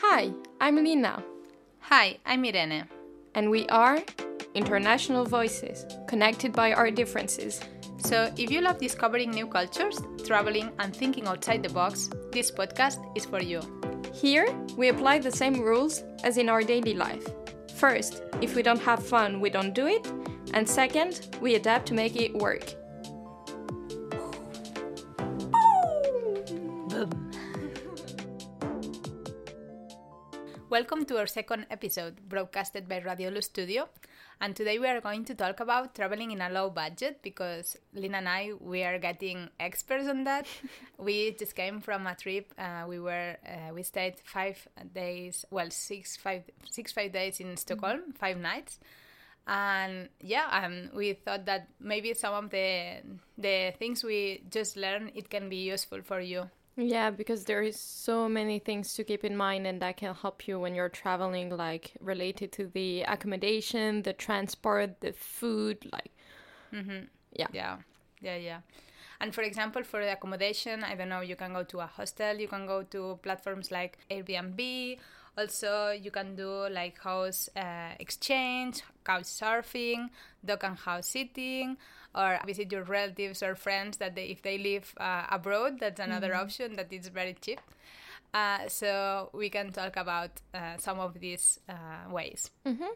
Hi, I'm Lina. Hi, I'm Irene. And we are International Voices, connected by our differences. So, if you love discovering new cultures, traveling, and thinking outside the box, this podcast is for you. Here, we apply the same rules as in our daily life. First, if we don't have fun, we don't do it. And second, we adapt to make it work. Welcome to our second episode, broadcasted by Radio Lu Studio. And today we are going to talk about traveling in a low budget because Lina and I, we are getting experts on that. we just came from a trip. Uh, we were, uh, we stayed five days, well, six, five, six, five days in Stockholm, mm-hmm. five nights. And yeah, um, we thought that maybe some of the the things we just learned, it can be useful for you yeah, because there is so many things to keep in mind and that can help you when you're traveling like related to the accommodation, the transport, the food, like mm-hmm. yeah. Yeah. Yeah, yeah. And for example, for the accommodation, I don't know, you can go to a hostel, you can go to platforms like Airbnb. Also, you can do like house uh, exchange, couch surfing, dog and house sitting or visit your relatives or friends that they, if they live uh, abroad that's another mm-hmm. option that is very cheap uh, so we can talk about uh, some of these uh, ways mm-hmm.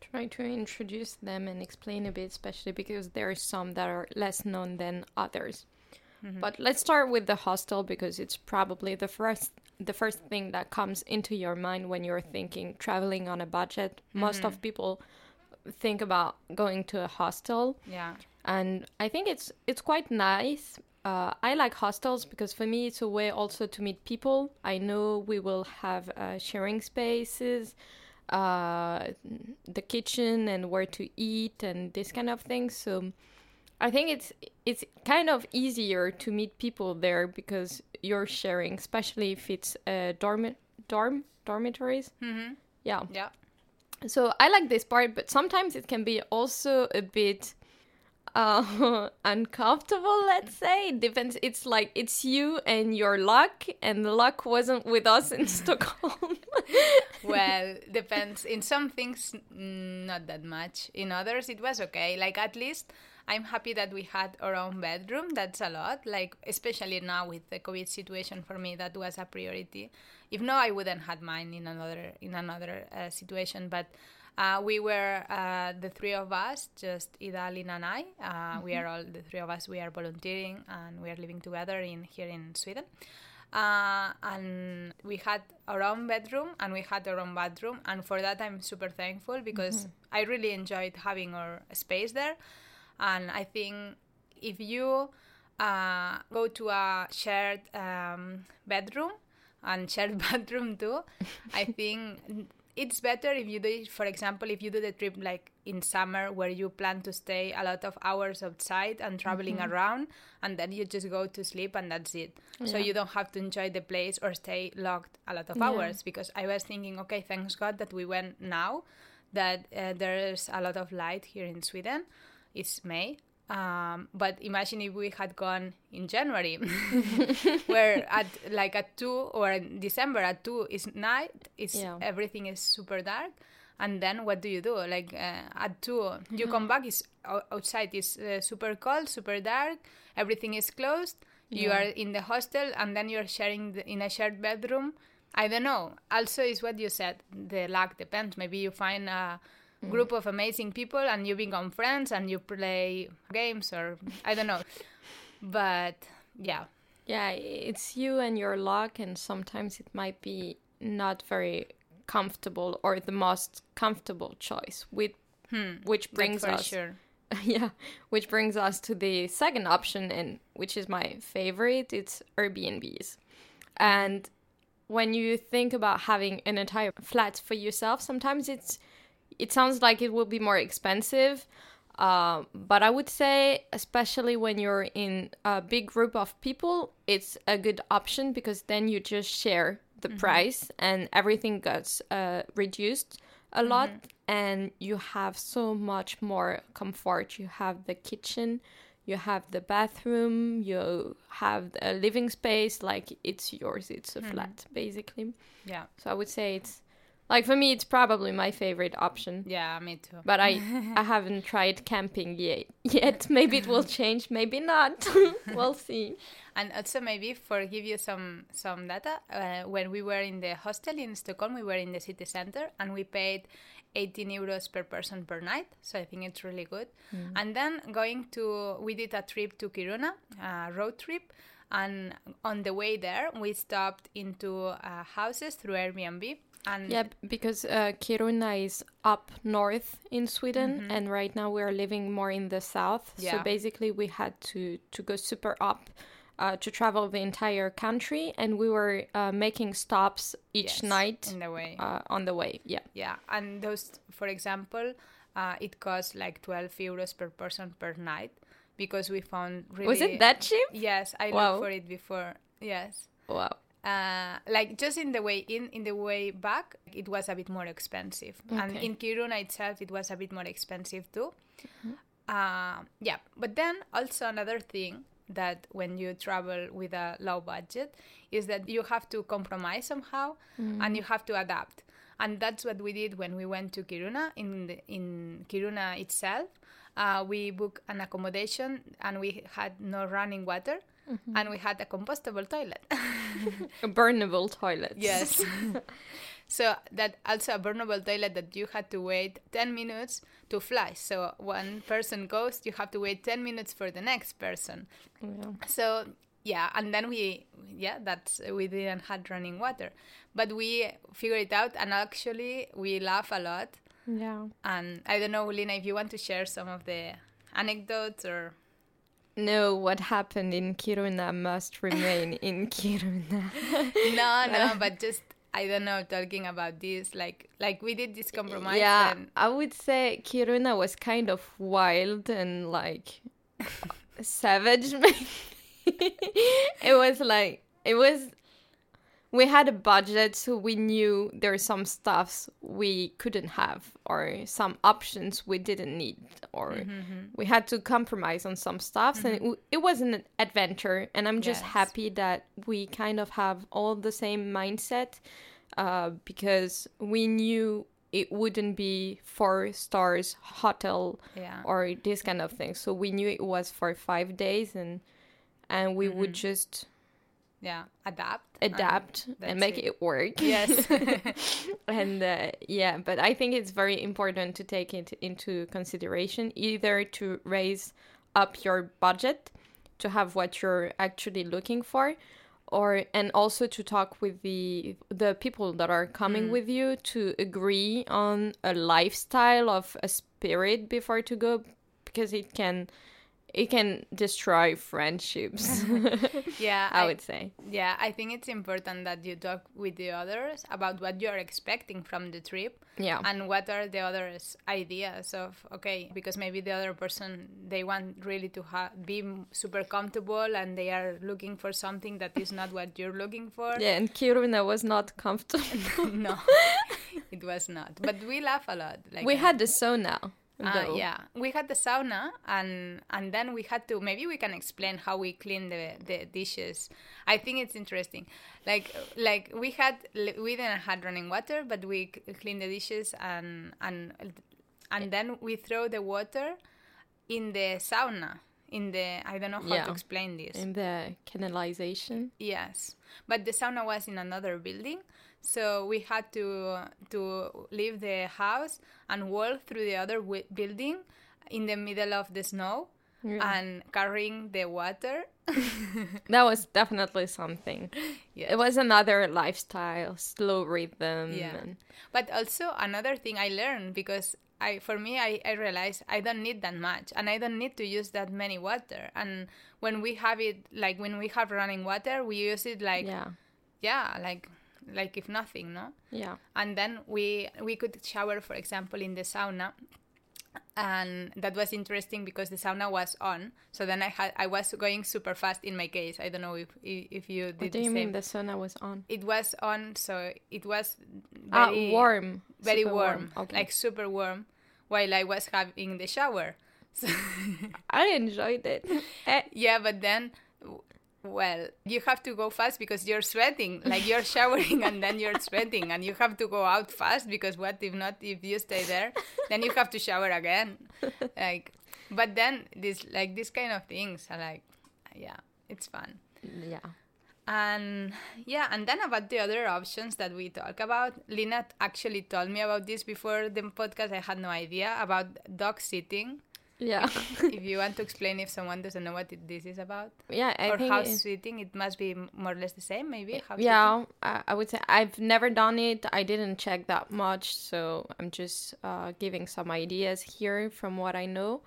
try to introduce them and explain a bit especially because there are some that are less known than others mm-hmm. but let's start with the hostel because it's probably the first the first thing that comes into your mind when you're thinking traveling on a budget most mm-hmm. of people think about going to a hostel yeah and I think it's it's quite nice. Uh, I like hostels because for me it's a way also to meet people. I know we will have uh, sharing spaces, uh, the kitchen and where to eat and this kind of things. So I think it's it's kind of easier to meet people there because you're sharing, especially if it's uh, dorm dorm dormitories. Mm-hmm. Yeah. Yeah. So I like this part, but sometimes it can be also a bit uh, uncomfortable let's say. It depends. It's like it's you and your luck and the luck wasn't with us in stockholm. Well depends. In some things not that much. In others it was okay. Like at least i'm happy that we had our own bedroom that's a lot like especially now with the covid situation for me that was a priority if no i wouldn't had mine in another in another uh, situation but uh, we were uh, the three of us, just Ida, Idalin and I. Uh, mm-hmm. We are all the three of us. We are volunteering and we are living together in here in Sweden. Uh, and we had our own bedroom and we had our own bathroom, and for that I'm super thankful because mm-hmm. I really enjoyed having our space there. And I think if you uh, go to a shared um, bedroom and shared bathroom too, I think it's better if you do it for example if you do the trip like in summer where you plan to stay a lot of hours outside and traveling mm-hmm. around and then you just go to sleep and that's it yeah. so you don't have to enjoy the place or stay locked a lot of yeah. hours because i was thinking okay thanks god that we went now that uh, there's a lot of light here in sweden it's may um, but imagine if we had gone in January, where at like at two or in December at two is night, it's yeah. everything is super dark, and then what do you do? Like uh, at two, you come back is outside is uh, super cold, super dark, everything is closed. Yeah. You are in the hostel, and then you're sharing the, in a shared bedroom. I don't know. Also, is what you said. The luck depends. Maybe you find a Mm. group of amazing people and you become friends and you play games or I don't know. but yeah. Yeah, it's you and your luck, and sometimes it might be not very comfortable or the most comfortable choice, with hmm, which brings us. Sure. Yeah, which brings us to the second option, and which is my favorite. It's Airbnbs, and when you think about having an entire flat for yourself, sometimes it's it sounds like it will be more expensive. Uh, but I would say, especially when you're in a big group of people, it's a good option because then you just share the mm-hmm. price and everything gets uh, reduced a mm-hmm. lot and you have so much more comfort. You have the kitchen, you have the bathroom, you have a living space, like it's yours, it's a Mhm. flat basically. Yeah. So I would say it's like for me, it's probably my favorite option. Yeah, me too. But I I haven't tried camping yet. Yet maybe it will change, maybe not. we'll see. And also maybe for give you some some data, uh, when we were in the hostel in Stockholm, we were in the city center and we paid 18 euros per person per night. So I think it's really good. And then going to, we did a trip to Kiruna, a road trip. And on the way there, we stopped into uh, houses through Airbnb. And Yeah, because uh, Kiruna is up north in Sweden, and right now we are living more in the south. Yeah. So Mm-hmm. Basically, we had to to go super up uh, to travel the entire country, and we were uh, making stops each yes, night in the way. uh, on the way. Yeah, Yeah, and those, for example, uh, it costs like 12 euros per person per night because we found really. was it that cheap? Yes, I Wow. looked for it before. Yes. Wow. Uh, like just in the way in, in the way back, it was a bit more expensive, and in Kiruna itself, it was a bit more expensive too. Uh, yeah, but then also another thing that when you travel with a low budget is that you have to compromise somehow and you have to adapt. And that's what we did when we went to kiruna. In the, in kiruna itself uh, we booked an accommodation and we had no running water and we had a compostable toilet burnable toilet. yes so that also a burnable toilet that you had to wait 10 minutes to flush so one person goes you have to wait 10 minutes for the next person Yeah. so yeah and then we yeah that's we didn't had running water but we figured it out and actually we laugh a lot yeah. and i don't know lina if you want to share some of the anecdotes or No, what happened in Kiruna must remain in Kiruna. no no but just i don't know talking about this like like we did this compromise yeah, and I would say Kiruna was kind of wild and like savage. maybe. it was like it was. We had a budget, so we knew there are some stuffs we couldn't have, or some options we didn't need, or mm-hmm, mm-hmm. we had to compromise on some stuffs, and mm-hmm. it, w- it was an adventure. And I'm just Yes. happy that we kind of have all the same mindset uh, because we knew it wouldn't be four stars hotel yeah or this kind of thing. So we knew it was for five days, and and we would just yeah adapt adapt and that's make it. it, work. yes and uh, yeah, but I think it's very important to take it into consideration, either to raise up your budget to have what you're actually looking for or and also to talk with the the people that are coming with you to agree on a lifestyle of a spirit before to go because it can it can destroy friendships yeah i would say Yeah, I think it's important that you talk with the others about what you're expecting from the trip yeah and what are the others' ideas of okay, because maybe the other person they want really to ha- be super comfortable and they are looking for something that is not what you're looking for. yeah and kiruna was not comfortable no, it was not. But we laugh a lot. Like we had the sauna Though. yeah, we had the sauna, and and then we had to. Maybe we can explain how we clean the, the dishes. I think it's interesting. Like like we had we didn't had running water, but we clean the dishes and and and then we throw the water in the sauna. In the I don't know how Yeah. to explain this. in the canalization Yes, but the sauna was in another building, so we had to to leave the house and walk through the other building in the middle of the snow and carrying the water. that was definitely something it was another lifestyle slow rhythm Yeah. and But also another thing I learned because I for me I, I realized I don't need that much and I don't need to use that many water. And when we have it like when we have running water, we use it like yeah yeah, like like if nothing, no? yeah. And then we we could shower for example in the sauna. And that was interesting because the sauna was on. So then i had i was going super fast in my case. I don't know if if you did what do the you same. mean the sauna was on? It was on so it was ah very warm. very super warm, okay. Like super warm while i was having the shower. So I enjoyed it. Yeah, but then, well, you have to go fast because you're sweating. Like you're showering and then you're sweating, and you have to go out fast because what if not? If you stay there, then you have to shower again. Like, but then this like this kind of things are like, yeah, it's fun. yeah. And yeah, and then about the other options that we talk about, Lina actually told me about this before the podcast. I had no idea about dog sitting. Yeah. if you want to explain if someone doesn't know what it, this is about, yeah, I or think house sitting, it must be more or less the same, maybe. House yeah, I, I would say I've never done it. I didn't check that much, so I'm just uh, giving some ideas here from what I know.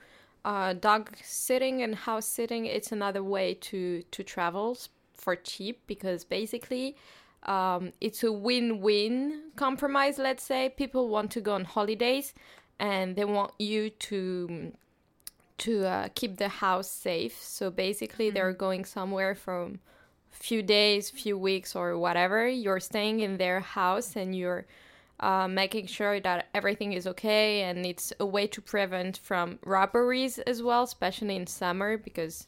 Uh, dog sitting and house sitting, it's another way to to travel for cheap because basically um, it's a win-win compromise. Let's say people want to go on holidays and they want you to to uh, keep the house safe. So basically, they're going somewhere from few days, few weeks, or whatever. You're staying in their house and you're uh, making sure that everything is okay. And it's a way to prevent from robberies as well, especially in summer because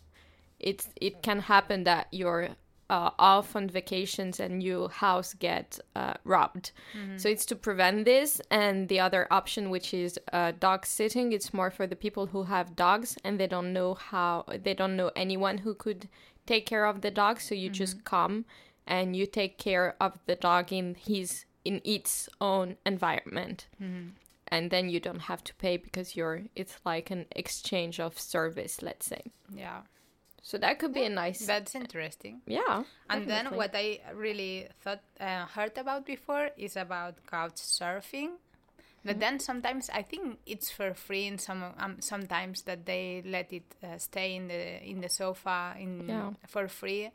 it's it can happen that you're uh, off on vacations and your house get uh, robbed. So it's to prevent this. And the other option, which is uh, dog sitting, it's more for the people who have dogs and they don't know how they don't know anyone who could take care of the dog. So you just come and you take care of the dog in his in its own environment and then you don't have to pay because you're it's like an exchange of service let's say Yeah, so that could be a nice that's interesting. yeah And then what I really thought uh, heard about before is about couch surfing. But Mm-hmm. then sometimes I think it's for free, and some um, sometimes that they let it uh, stay in the in the sofa in Yeah. for free,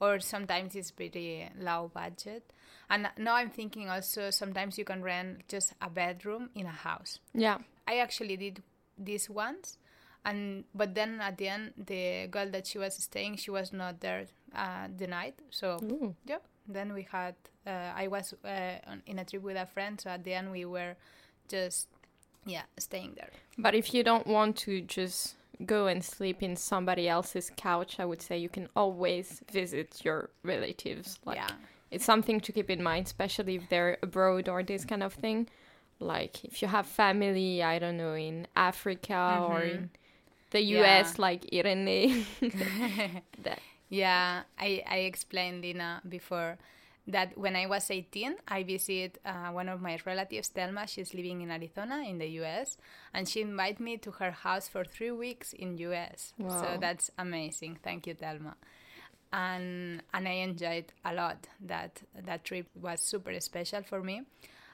or sometimes it's pretty low budget. And now I'm thinking also sometimes you can rent just a bedroom in a house. yeah I actually did this once, and but then at the end, the girl that she was staying, she was not there uh, the night. So Ooh. yeah, then we had. Uh, I was uh, on, in a trip with a friend, so at the end we were just yeah staying there. but if you don't want to just go and sleep in somebody else's couch i would say you can always visit your relatives like yeah, it's something to keep in mind especially if they're abroad or this kind of thing like if you have family i don't know in africa or Mhm. in the Yeah. us like irene that yeah. I I explained Lina before. That when I was 18, I visited uh, one of my relatives, Thelma. She's living in Arizona in the US, and she invited me to her house for three weeks in US. Wow. So that's amazing. Thank you, Thelma. And and I enjoyed a lot. That that trip was super special for me.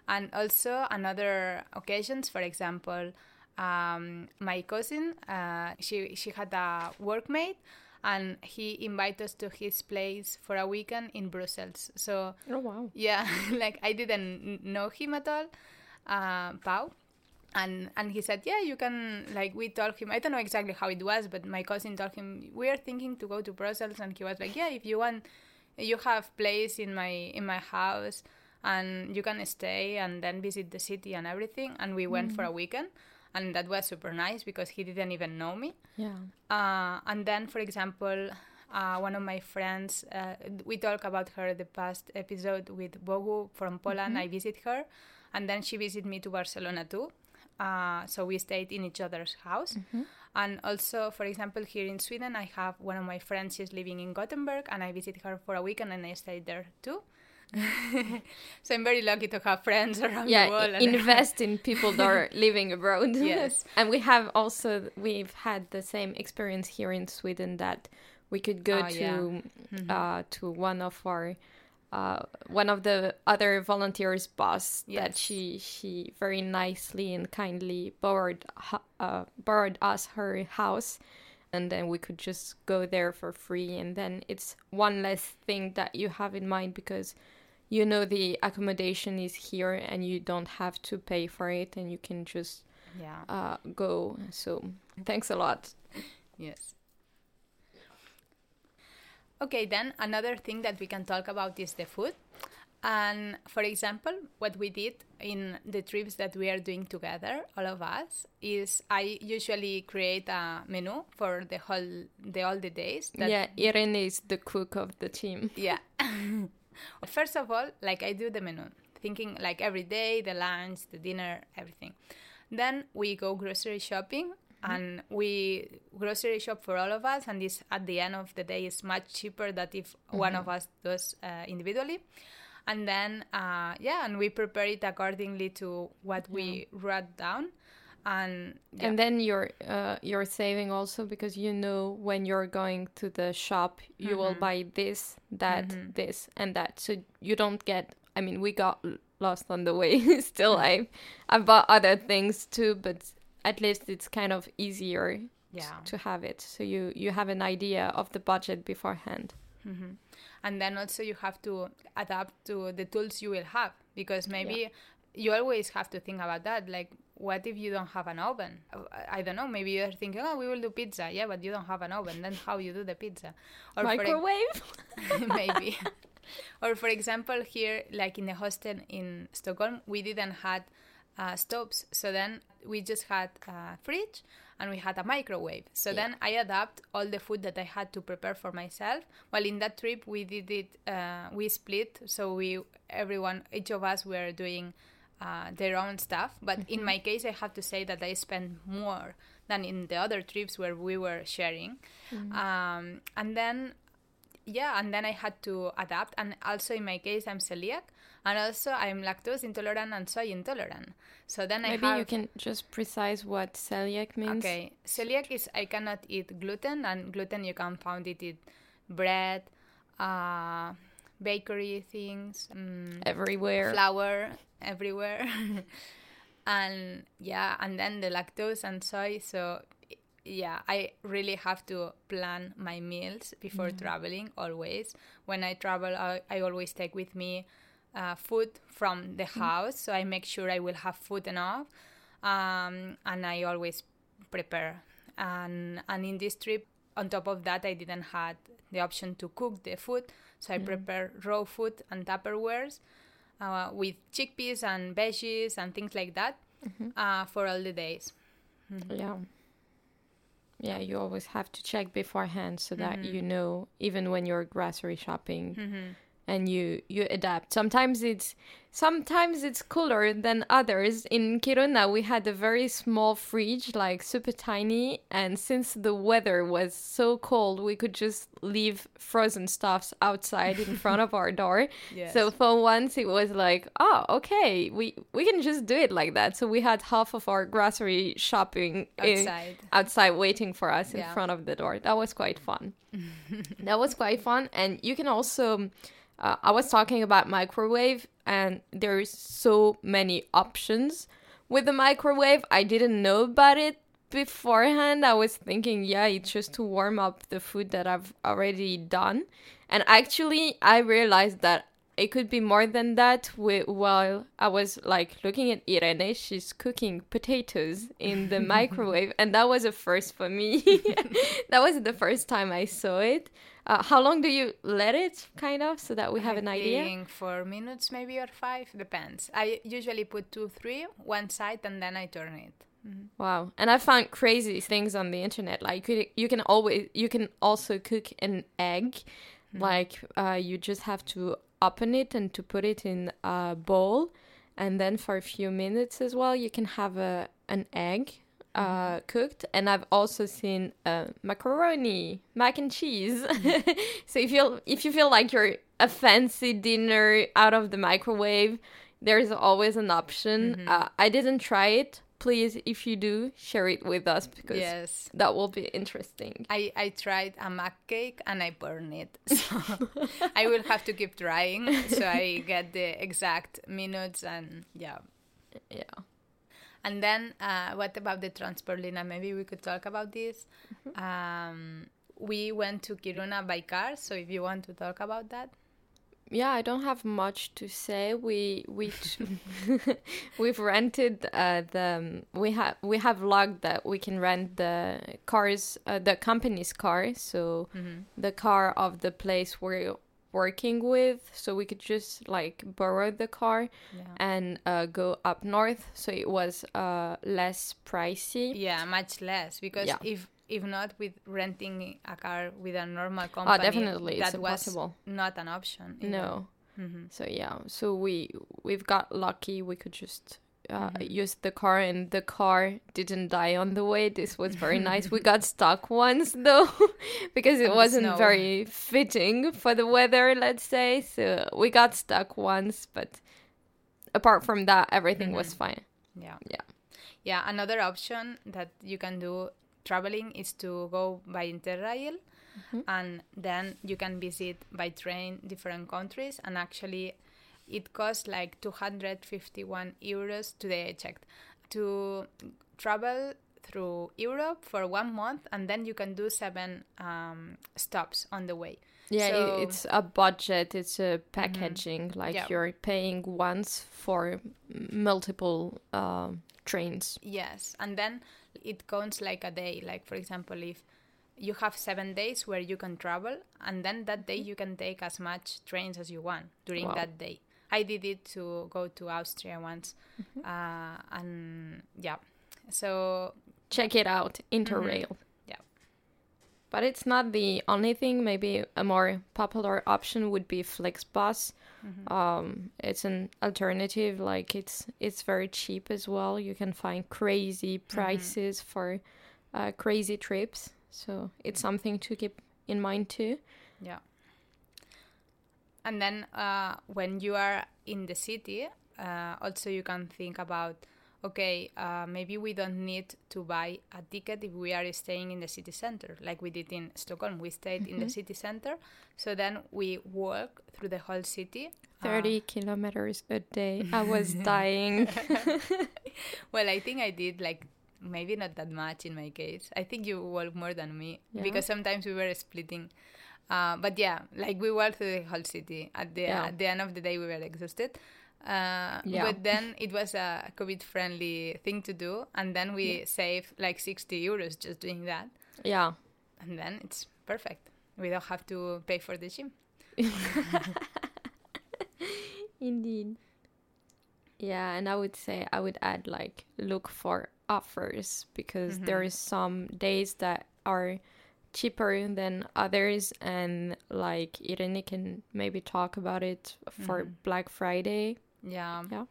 And also another occasions, for example, um, my cousin, uh, she she had a workmate, and he invited us to his place for a weekend in Brussels. So oh wow yeah, like I didn't know him at all, uh, Pau. And and he said, yeah, you can. Like we told him, I don't know exactly how it was, but my cousin told him we are thinking to go to Brussels, and he was like, yeah, if you want, you have place in my in my house, and you can stay and then visit the city and everything. And we went for a weekend, and that was super nice because he didn't even know me. yeah Uh, and then, for example, uh, one of my friends, uh, we talk about her the past episode with Bogu from Poland. I visit her, and then she visited me to Barcelona too. Uh, so we stayed in each other's house. And also, for example, here in Sweden, I have one of my friends. She's living in Gothenburg, and I visit her for a weekend, and I stayed there too. so I'm very lucky to have friends around the yeah world. i- invest in people that are living abroad Yes. and we have also we've had the same experience here in sweden that we could go Oh, to yeah. Mm-hmm. uh, to one of our uh, one of the other volunteers boss that she she very nicely and kindly borrowed uh, borrowed us her house and then we could just go there for free and then it's one less thing that you have in mind because you know the accommodation is here and you don't have to pay for it and you can just yeah. uh, go so thanks a lot Yes. Okay, then another thing that we can talk about is the food. And for example, what we did in the trips that we are doing together, all of us, is I usually create a menu for the whole the all the days. Yeah, Irene is the cook of the team. Yeah. First of all, like I do the menu, thinking like every day, the lunch, the dinner, everything. Then we go grocery shopping and we grocery shop for all of us and this at the end of the day is much cheaper than if one of us does uh, individually and then uh, yeah and we prepare it accordingly to what we wrote down and yeah. And then you're uh, you're saving also because you know when you're going to the shop you will buy this, that, this, and that. So you don't get. I mean, we got lost on the way. Still, I I bought other things too, but at least it's kind of easier yeah to have it. So you you have an idea of the budget beforehand. And then also you have to adapt to the tools you will have because maybe you always have to think about that like what if you don't have an oven? Uh, I- don't know maybe you're thinking oh we will do pizza. Yeah but you don't have an oven then how you do the pizza? Or Microwave. maybe. Or for example here like in the hostel in stockholm we didn't had uh, stoves so then we just had a fridge and we had a microwave. So Yeah. then i adapt all the food that i had to prepare for myself. Well in that trip we did it uh, we split. So we everyone each of us were doing uh, their own stuff. But in my case i have to say that i spent more than in the other trips where we were sharing. Um, and then yeah and then i had to adapt. And also in my case i'm celiac and also i'm lactose intolerant and soy intolerant. So then Maybe i have you can just precise what celiac means. okay celiac is i cannot eat gluten and gluten you can find it in bread uh, bakery things mm, Everywhere. flour everywhere. And yeah and then the lactose and soy. So yeah i really have to plan my meals before traveling always. When i travel i, I always take with me uh, food from the house so i make sure i will have food enough um, and i always prepare. And and in this trip on top of that i didn't had the option to cook the food so i prepare raw food and tupperwares uh, with chickpeas and veggies and things like that uh, for all the days. Yeah. Yeah, you always have to check beforehand so that Mm-hmm. you know even when you're grocery shopping and you you adapt. Sometimes it's sometimes it's cooler than others. In Kiruna we had a very small fridge, like super tiny, and since the weather was so cold, we could just leave frozen stuffs outside in front of our door. Yes. So for once it was like, oh, okay, we we can just do it like that. So we had half of our grocery shopping in- Outside. outside waiting for us in front of the door. That was quite fun. that was quite fun, and you can also. Uh, I was talking about microwave, and there's so many options with the microwave. I didn't know about it beforehand. I was thinking, yeah, it's just to warm up the food that I've already done, and actually, I realized that it could be more than that. Wi- While I was like looking at Irene, she's cooking potatoes in the microwave, and that was a first for me. that was the first time I saw it. Uh, how long do you let it, kind of, so that we have I an idea? think four minutes maybe or five depends i usually put two three one side and then i turn it Wow. And I found crazy things on the internet. Like you, you can always you can also cook an egg. Like uh, you just have to open it and to put it in a bowl and then for a few minutes as well you can have a an egg uh, cooked and I've also seen uh, macaroni, mac and cheese. so if you if you feel like you're a fancy dinner out of the microwave, there's always an option. Uh, I didn't try it. Please, if you do, share it with us because yes that will be interesting. I, I tried a mug cake and I burned it. So I will have to keep trying so I get the exact minutes and yeah. Yeah. And then uh, what about the transport, Lina? Maybe we could talk about this. Um, we went to Kiruna by car, so if you want to talk about that. Yeah, I don't have much to say. We we we've rented uh, the we have we have logged that we can rent the cars uh, the company's car, so the car of the place we're working with, so we could just like borrow the car Yeah. and uh, go up north. So it was uh, less pricey. Yeah, much less because Yeah. if if not with renting a car with a normal company, Oh, definitely, it's that was impossible. not an option. either. No. Mhm. So yeah, so we we've got lucky. We could just uh, Mm-hmm. use the car, and the car didn't die on the way. This was very nice. we got stuck once though, because it the wasn't snow. very fitting for the weather. Let's say so. We got stuck once, but apart from that, everything was Mm-hmm. fine. Yeah. Yeah. Yeah. Another option that you can do traveling is to go by Interrail, Mm-hmm. and then you can visit by train different countries. And actually, it costs like 251 euros. Today I checked to travel through Europe for one month, and then you can do seven um, stops on the way. Yeah, So- Mm-hmm. it's a budget. It's a packaging. Like Yeah. you're paying once for multiple um trains. Yes, and then it counts like a day. Like for example, if you have seven days where you can travel, and then that day mm-hmm. you can take as much trains as you want during Wow. that day. I did it to go to Austria once, mm-hmm. uh, and yeah, so check it out mm-hmm. interrail Yeah. But it's not the only thing. Maybe a more popular option would be flixbus. Um it's an alternative like it's it's very cheap as well. You can find crazy prices for uh, crazy trips. So it's something to keep in mind too. Yeah. And then uh, when you are in the city, uh, also you can think about okay, uh, maybe we don't need to buy a ticket if we are staying in the city center, like we did in Stockholm. We stayed in the city center, so then we walk through the whole city. uh, 30 kilometers a day i was dying well, I think I did like maybe not that much in my case. I think you walk more than me Yeah. because sometimes we were splitting. Uh, but yeah, like we walked through the whole city. At the Yeah. at the end of the day, we were exhausted. Uh, Yeah. But then it was a COVID friendly thing to do, and then we saved like sixty euros just doing that, yeah and then it's perfect. We don't have to pay for the gym. Indeed. Yeah, and I would say I would add like look for offers because there is some days that are cheaper than others and like Irene can maybe talk about it for Black Friday. Yeah. Yeah.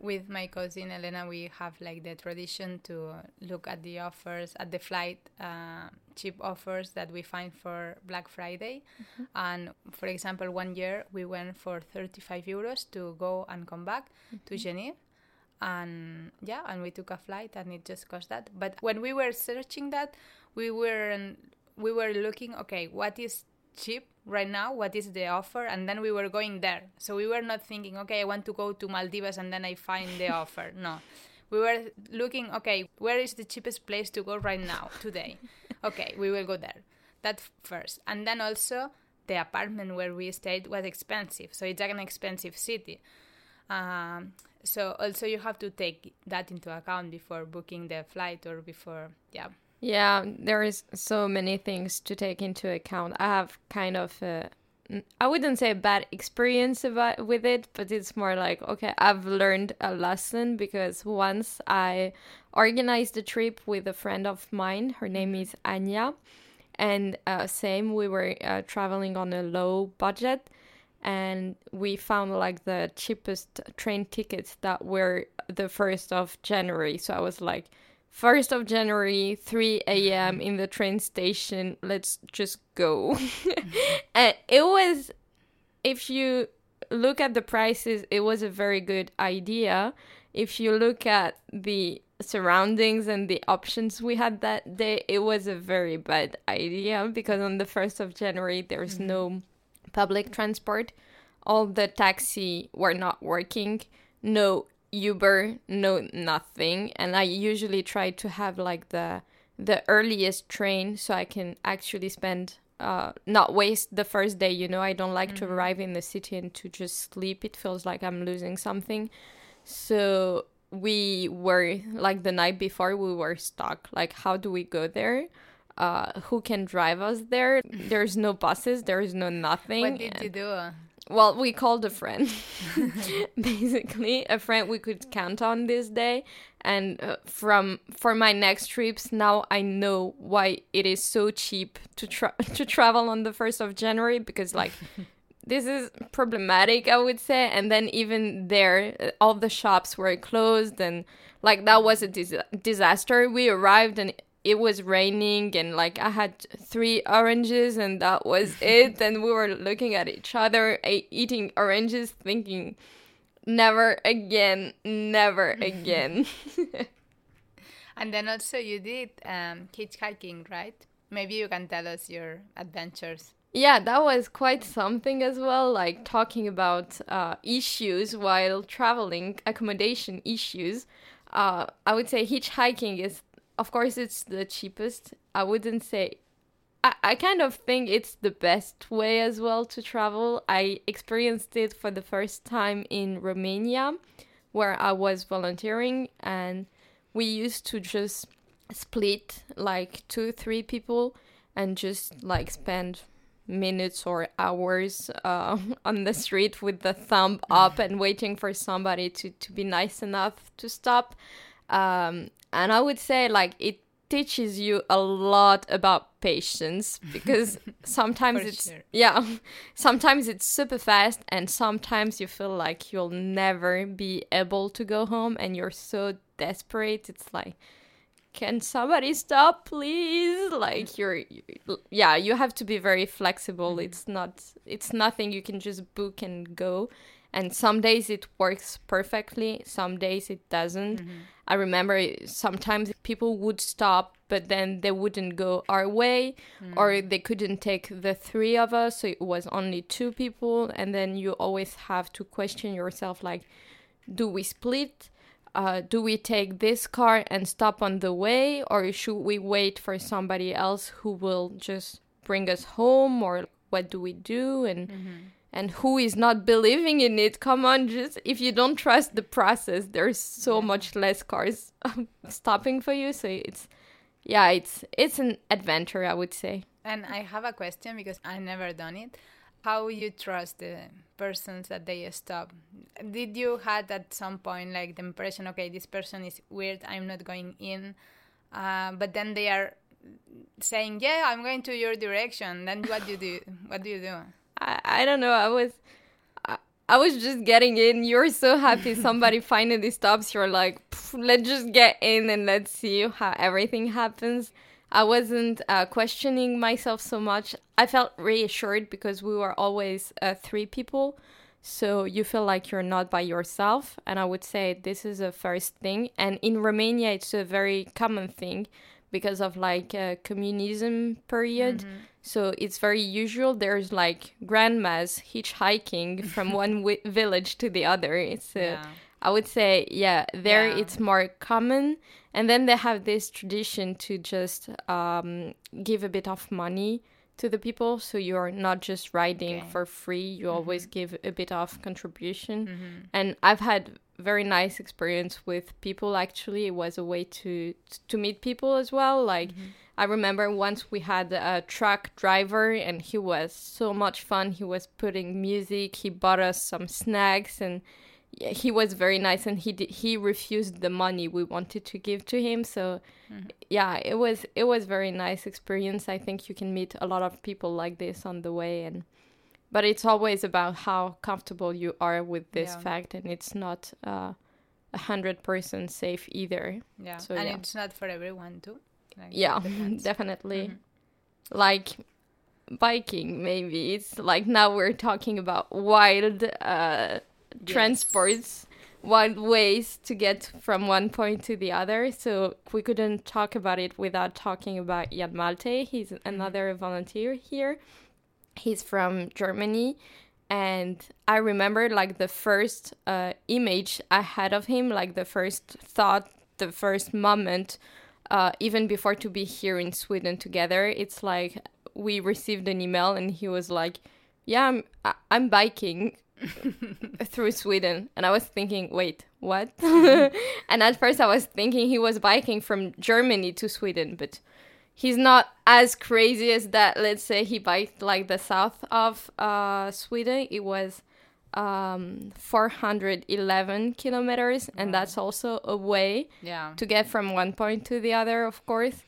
With my cousin Elena, we have like the tradition to look at the offers, at the flight uh, cheap offers that we find for Black Friday. And for example, one year we went for 35 euros to go and come back to Geneva. And yeah, and we took a flight and it just cost that. But when we were searching that, we were we were looking, okay, what is cheap right now what is the offer? And then we were going there. So we were not thinking okay i want to go to maldives and then i find the offer. No. We were looking okay where is the cheapest place to go right now today? Okay we will go there. That first. And then also the apartment where we stayed was expensive. So it's like an expensive city. Um, so also you have to take that into account before booking the flight or before yeah Yeah, there is so many things to take into account. I have kind of a I wouldn't say a bad experience about with it, but it's more like okay, I've learned a lesson because once I organized a trip with a friend of mine. Her name is Anya, and uh, same we were uh, traveling on a low budget, and we found like the cheapest train tickets that were the first of January. So I was like. 1st of January, 3 a.m. in the train station. Let's just go. and it was, if you look at the prices, it was a very good idea. If you look at the surroundings and the options we had that day, it was a very bad idea because on the 1st of January, there's mm-hmm. no public transport. All the taxi were not working. No Uber, no nothing, and I usually try to have like the the earliest train so I can actually spend uh not waste the first day, you know. I don't like to arrive in the city and to just sleep. It feels like I'm losing something. So we were like the night before we were stuck. Like how do we go there? uh, who can drive us there. There's no buses, there's no nothing. What did and- you do? Well, we called a friend, basically a friend we could count on this day. And uh, from for my next trips, now I know why it is so cheap to tra- to travel on the first of January because like this is problematic, I would say. And then even there, uh, all the shops were closed, and like that was a dis- disaster. We arrived and it was raining, and like I had three oranges, and that was it. and we were looking at each other, eating oranges, thinking, never again, never again. And then also you did um, hitchhiking, right? Maybe you can tell us your adventures. Yeah, that was quite something as well, like talking about uh, issues while traveling, accommodation issues. Uh, I would say hitchhiking is, of course, it's the cheapest. I wouldn't say, I, kind of think it's the best way as well to travel. I experienced it for the first time in Romania, where I was volunteering, and we used to just split like two, three people and just like spend minutes or hours uh, on the street with the thumb up and waiting for somebody to, to be nice enough to stop. Um, and I would say, like, it teaches you a lot about patience because sometimes it's, sure. yeah, sometimes it's super fast and sometimes you feel like you'll never be able to go home and you're so desperate. It's like, can somebody stop please like you're you- yeah you have to be very flexible it's not it's nothing you can just book and go and some days it works perfectly some days it doesn't. Mm-hmm. I remember sometimes people would stop but then they wouldn't go our way mm. or they couldn't take the three of us so it was only two people. And then you always have to question yourself like do we split? Uh, do we take this car and stop on the way? Or should we wait for somebody else who will just bring us home? Or what do we do? And mm-hmm. And who is not believing in it come on just if you don't trust the process there's so much less cars stopping for you so it's yeah it's it's an adventure i would say And I have a question because I never done it. How you trust the persons that they stop? Did you had at some point like the impression, okay, this person is weird, I'm not going in, uh, but then they are saying, yeah, I'm going to your direction. Then what do you do? What do you do? I, I don't know. I was I, I was just getting in. You're so happy somebody finally stops. You're like, let's just get in and let's see how everything happens. I wasn't uh, questioning myself so much. I felt reassured because we were always uh, three people. So you feel like you're not by yourself. And I would say this is a first thing. And in Romania, it's a very common thing because of like a communism period. So it's very usual. There's like grandmas hitchhiking from one wi- village to the other. It's, uh, Yeah. I would say, yeah, there Yeah. it's more common. And then they have this tradition to just um, give a bit of money to the people. So you're not just riding Okay. for free, you always give a bit of contribution. Mm-hmm. And I've had very nice experience with people actually. It was a way to to meet people as well. Like mm-hmm. I remember once we had a truck driver and he was so much fun. He was putting music, he bought us some snacks and he was very nice and he did, he refused the money we wanted to give to him so mm-hmm. yeah it was it was very nice experience i think you can meet a lot of people like this on the way and but it's always about how comfortable you are with this Yeah. fact and it's not uh, a hundred percent safe either Yeah. So, and yeah. it's not for everyone too. Like, yeah definitely Mhm. like biking maybe it's like now we're talking about wild uh transports wild ways to get from one point to the other so we couldn't talk about it without talking about Jan Malte he's another volunteer here he's from Germany and I remember like the first uh, image I had of him like the first thought the first moment uh, even before to be here in Sweden together it's like we received an email and he was like yeah I'm I- I'm biking through Sweden. And I was thinking wait what? And at first I was thinking he was biking from Germany to Sweden but he's not as crazy as that. Let's say he biked like the south of uh, Sweden. It was um 411 kilometers and that's also a way Yeah. to get from one point to the other of course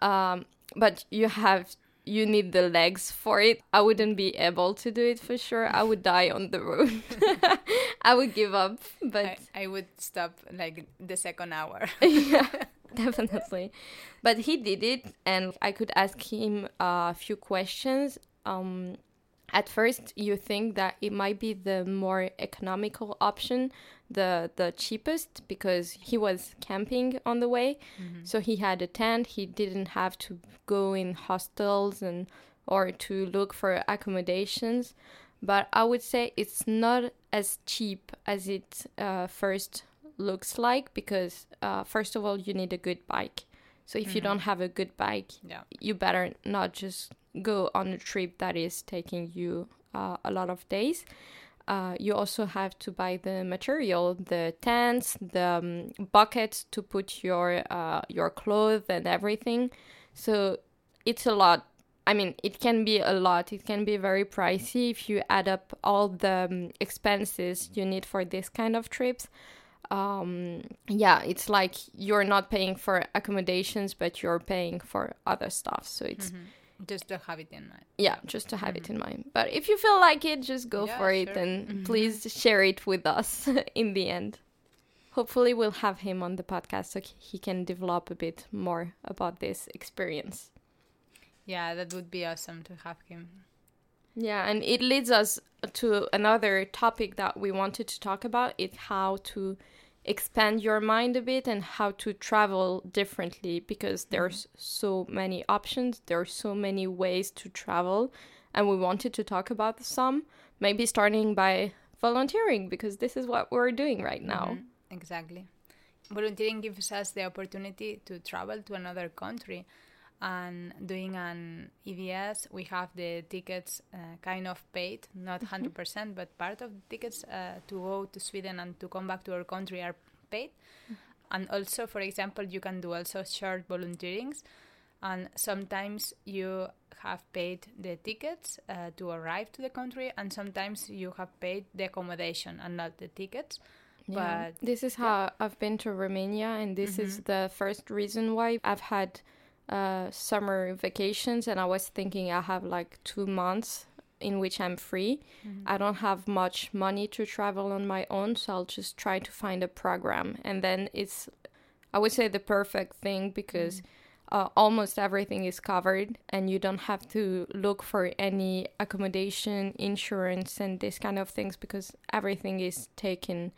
um but you have you need the legs for it i wouldn't be able to do it for sure i would die on the road i would give up but I, I would stop like the second hour. yeah, definitely. But he did it, and I could ask him a few questions. Um, at first, you think that it might be the more economical option, the the cheapest, because he was camping on the way, so he had a tent. He didn't have to go in hostels and or to look for accommodations. But I would say it's not as cheap as it uh, first looks like because uh, first of all you need a good bike so if you don't have a good bike Yeah. you better not just go on a trip that is taking you uh, a lot of days uh, you also have to buy the material the tents the um, buckets to put your uh, your clothes and everything so it's a lot I mean, it can be a lot. It can be very pricey if you add up all the um, expenses you need for this kind of trips. Um, yeah, it's like you're not paying for accommodations, but you're paying for other stuff. So it's mm-hmm. Just to have it in mind. yeah, just to have it mm-hmm. in mind. But if you feel like it, just go Yeah, for it sure. and mm-hmm. please share it with us in the end. Hopefully, we'll have him on the podcast so he can develop a bit more about this experience. Yeah, that would be awesome to have him. Yeah, and it leads us to another topic that we wanted to talk about. It's how to expand your mind a bit and how to travel differently because there's so many options, there are so many ways to travel, and we wanted to talk about some. Maybe starting by volunteering because this is what we're doing right now. Mhm, Exactly. Volunteering gives us the opportunity to travel to another country. And doing an EVS, we have the tickets uh, kind of paid, not 100%, but part of the tickets uh, to go to Sweden and to come back to our country are paid. And also, for example, you can do also short volunteerings. And sometimes you have paid the tickets uh, to arrive to the country, and sometimes you have paid the accommodation and not the tickets. Yeah. But this is how I've been to Romania, and this is the first reason why I've had uh, summer vacations, and I was thinking I have like two months in which I'm free. I don't have much money to travel on my own, so I'll just try to find a program, and then it's, I would say, the perfect thing because. Uh, almost everything is covered, and you don't have to look for any accommodation, insurance, and this kind of things because everything is taken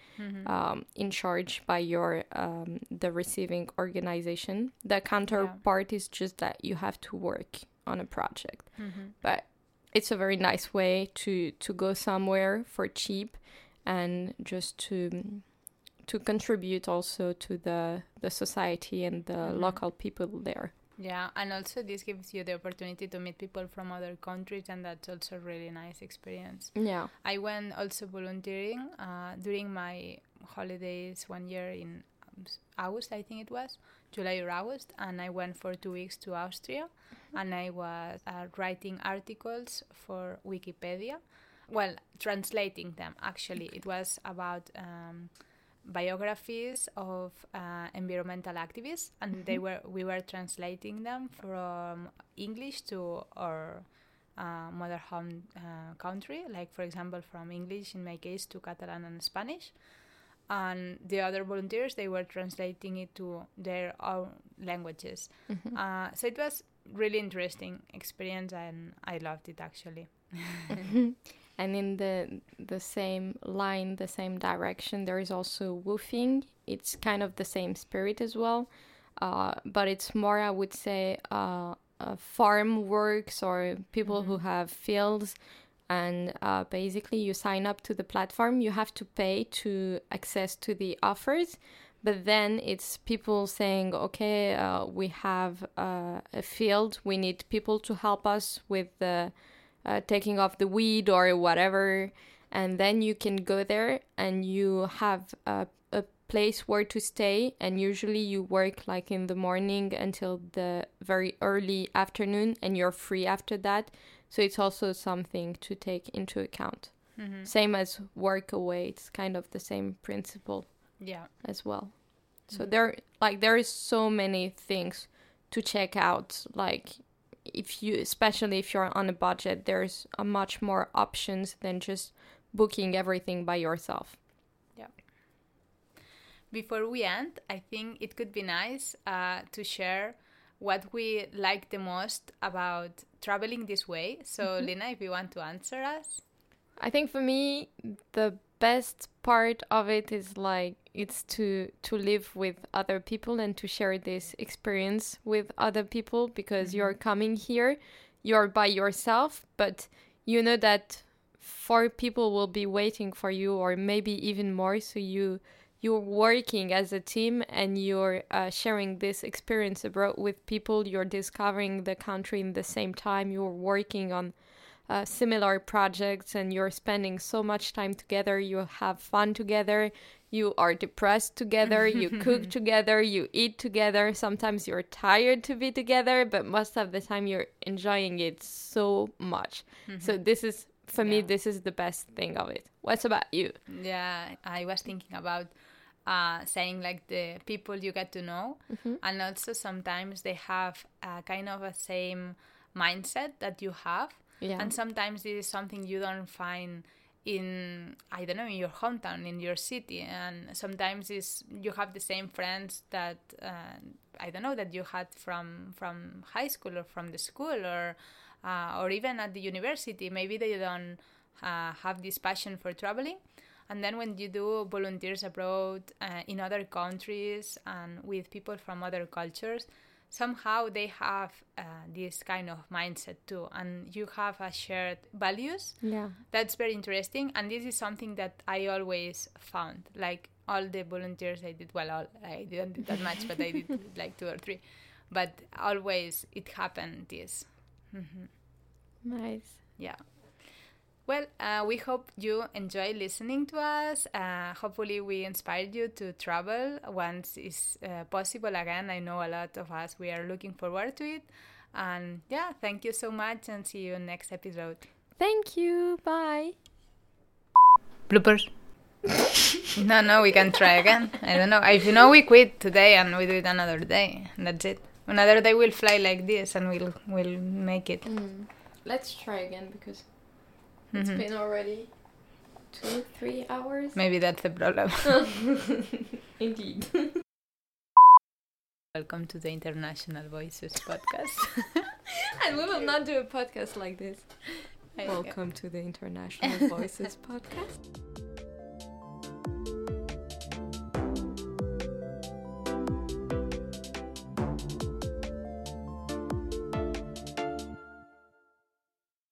um, in charge by your um, the receiving organization. The counterpart is just that you have to work on a project, but it's a very nice way to to go somewhere for cheap and just to to contribute also to the the society and the local people there. Yeah, and also this gives you the opportunity to meet people from other countries, and that's also a really nice experience. Yeah. I went also volunteering uh, during my holidays one year in um, August, I think it was July or August, and I went for two weeks to Austria, and I was uh, writing articles for Wikipedia. Well, translating them actually. It was about. Um, biographies of uh, environmental activists and they were we were translating them from english to our uh, mother home uh, country. Like for example from english in my case to catalan and spanish. And the other volunteers they were translating it to their own languages. Uh, so it was really interesting experience and i loved it actually and in the the same line the same direction there is also WWOOFing. It's kind of the same spirit as well. Uh, but it's more i would say uh, uh, farm works or people who have fields. And uh, basically you sign up to the platform you have to pay to access to the offers. But then it's people saying okay uh, we have uh, a field. We need people to help us with the uh, taking off the weed or whatever and then you can go there and you have a, a place where to stay and usually you work like in the morning until the very early afternoon and you're free after that so it's also something to take into account Mhm. same as Workaway it's kind of the same principle Yeah. as well so Mhm. there like there is so many things to check out like if you especially if you're on a budget there's a much more options than just booking everything by yourself yeah Before we end, I think it could be nice uh, to share what we like the most about traveling this way. So, Lina, if you want to answer us. I think for me the best part of it is like it's to to live with other people and to share this experience with other people because Mhm. you're coming here, you're by yourself, but you know that four people will be waiting for you or maybe even more. So you you're working as a team and you're uh, sharing this experience abroad with people. You're discovering the country in the same time. You're working on uh, similar projects and you're spending so much time together. You have fun together you are depressed together you cook together you eat together. Sometimes you're tired to be together but most of the time you're enjoying it so much. So this is for me this is the best thing of it. What's about you? Yeah, I was thinking about uh, saying like the people you get to know, Mhm. and also sometimes they have a kind of a same mindset that you have, yeah. And sometimes this is something you don't find in I don't know in your hometown in your city, and sometimes is you have the same friends that uh, I don't know that you had from from high school or from the school or uh, or even at the university. Maybe they don't uh, have this passion for traveling. And then when you do volunteers abroad uh, in other countries and with people from other cultures, somehow they have uh, this kind of mindset too, and you have a shared values. yeah That's very interesting, and this is something that I always found. Like all the volunteers I did, well, all, I didn't do that much, but I did like two or three. But always it happened. This. mm-hmm. nice yeah. Well, uh, we hope you enjoy listening to us. Uh, hopefully, we inspired you to travel once it's uh, possible again. I know a lot of us, we are looking forward to it. And yeah, thank you so much and see you next episode. thank you bye Bloopers. no, no, we can try again. I don't know. If you know, we quit today and we do it another day. That's it. Another day we'll fly like this and we'll we'll make it. Mm. let's try again because it's Mhm. been already two three hours Maybe that's the problem. indeed Welcome to the International Voices podcast. and we will not do a podcast like this welcome to the international voices podcast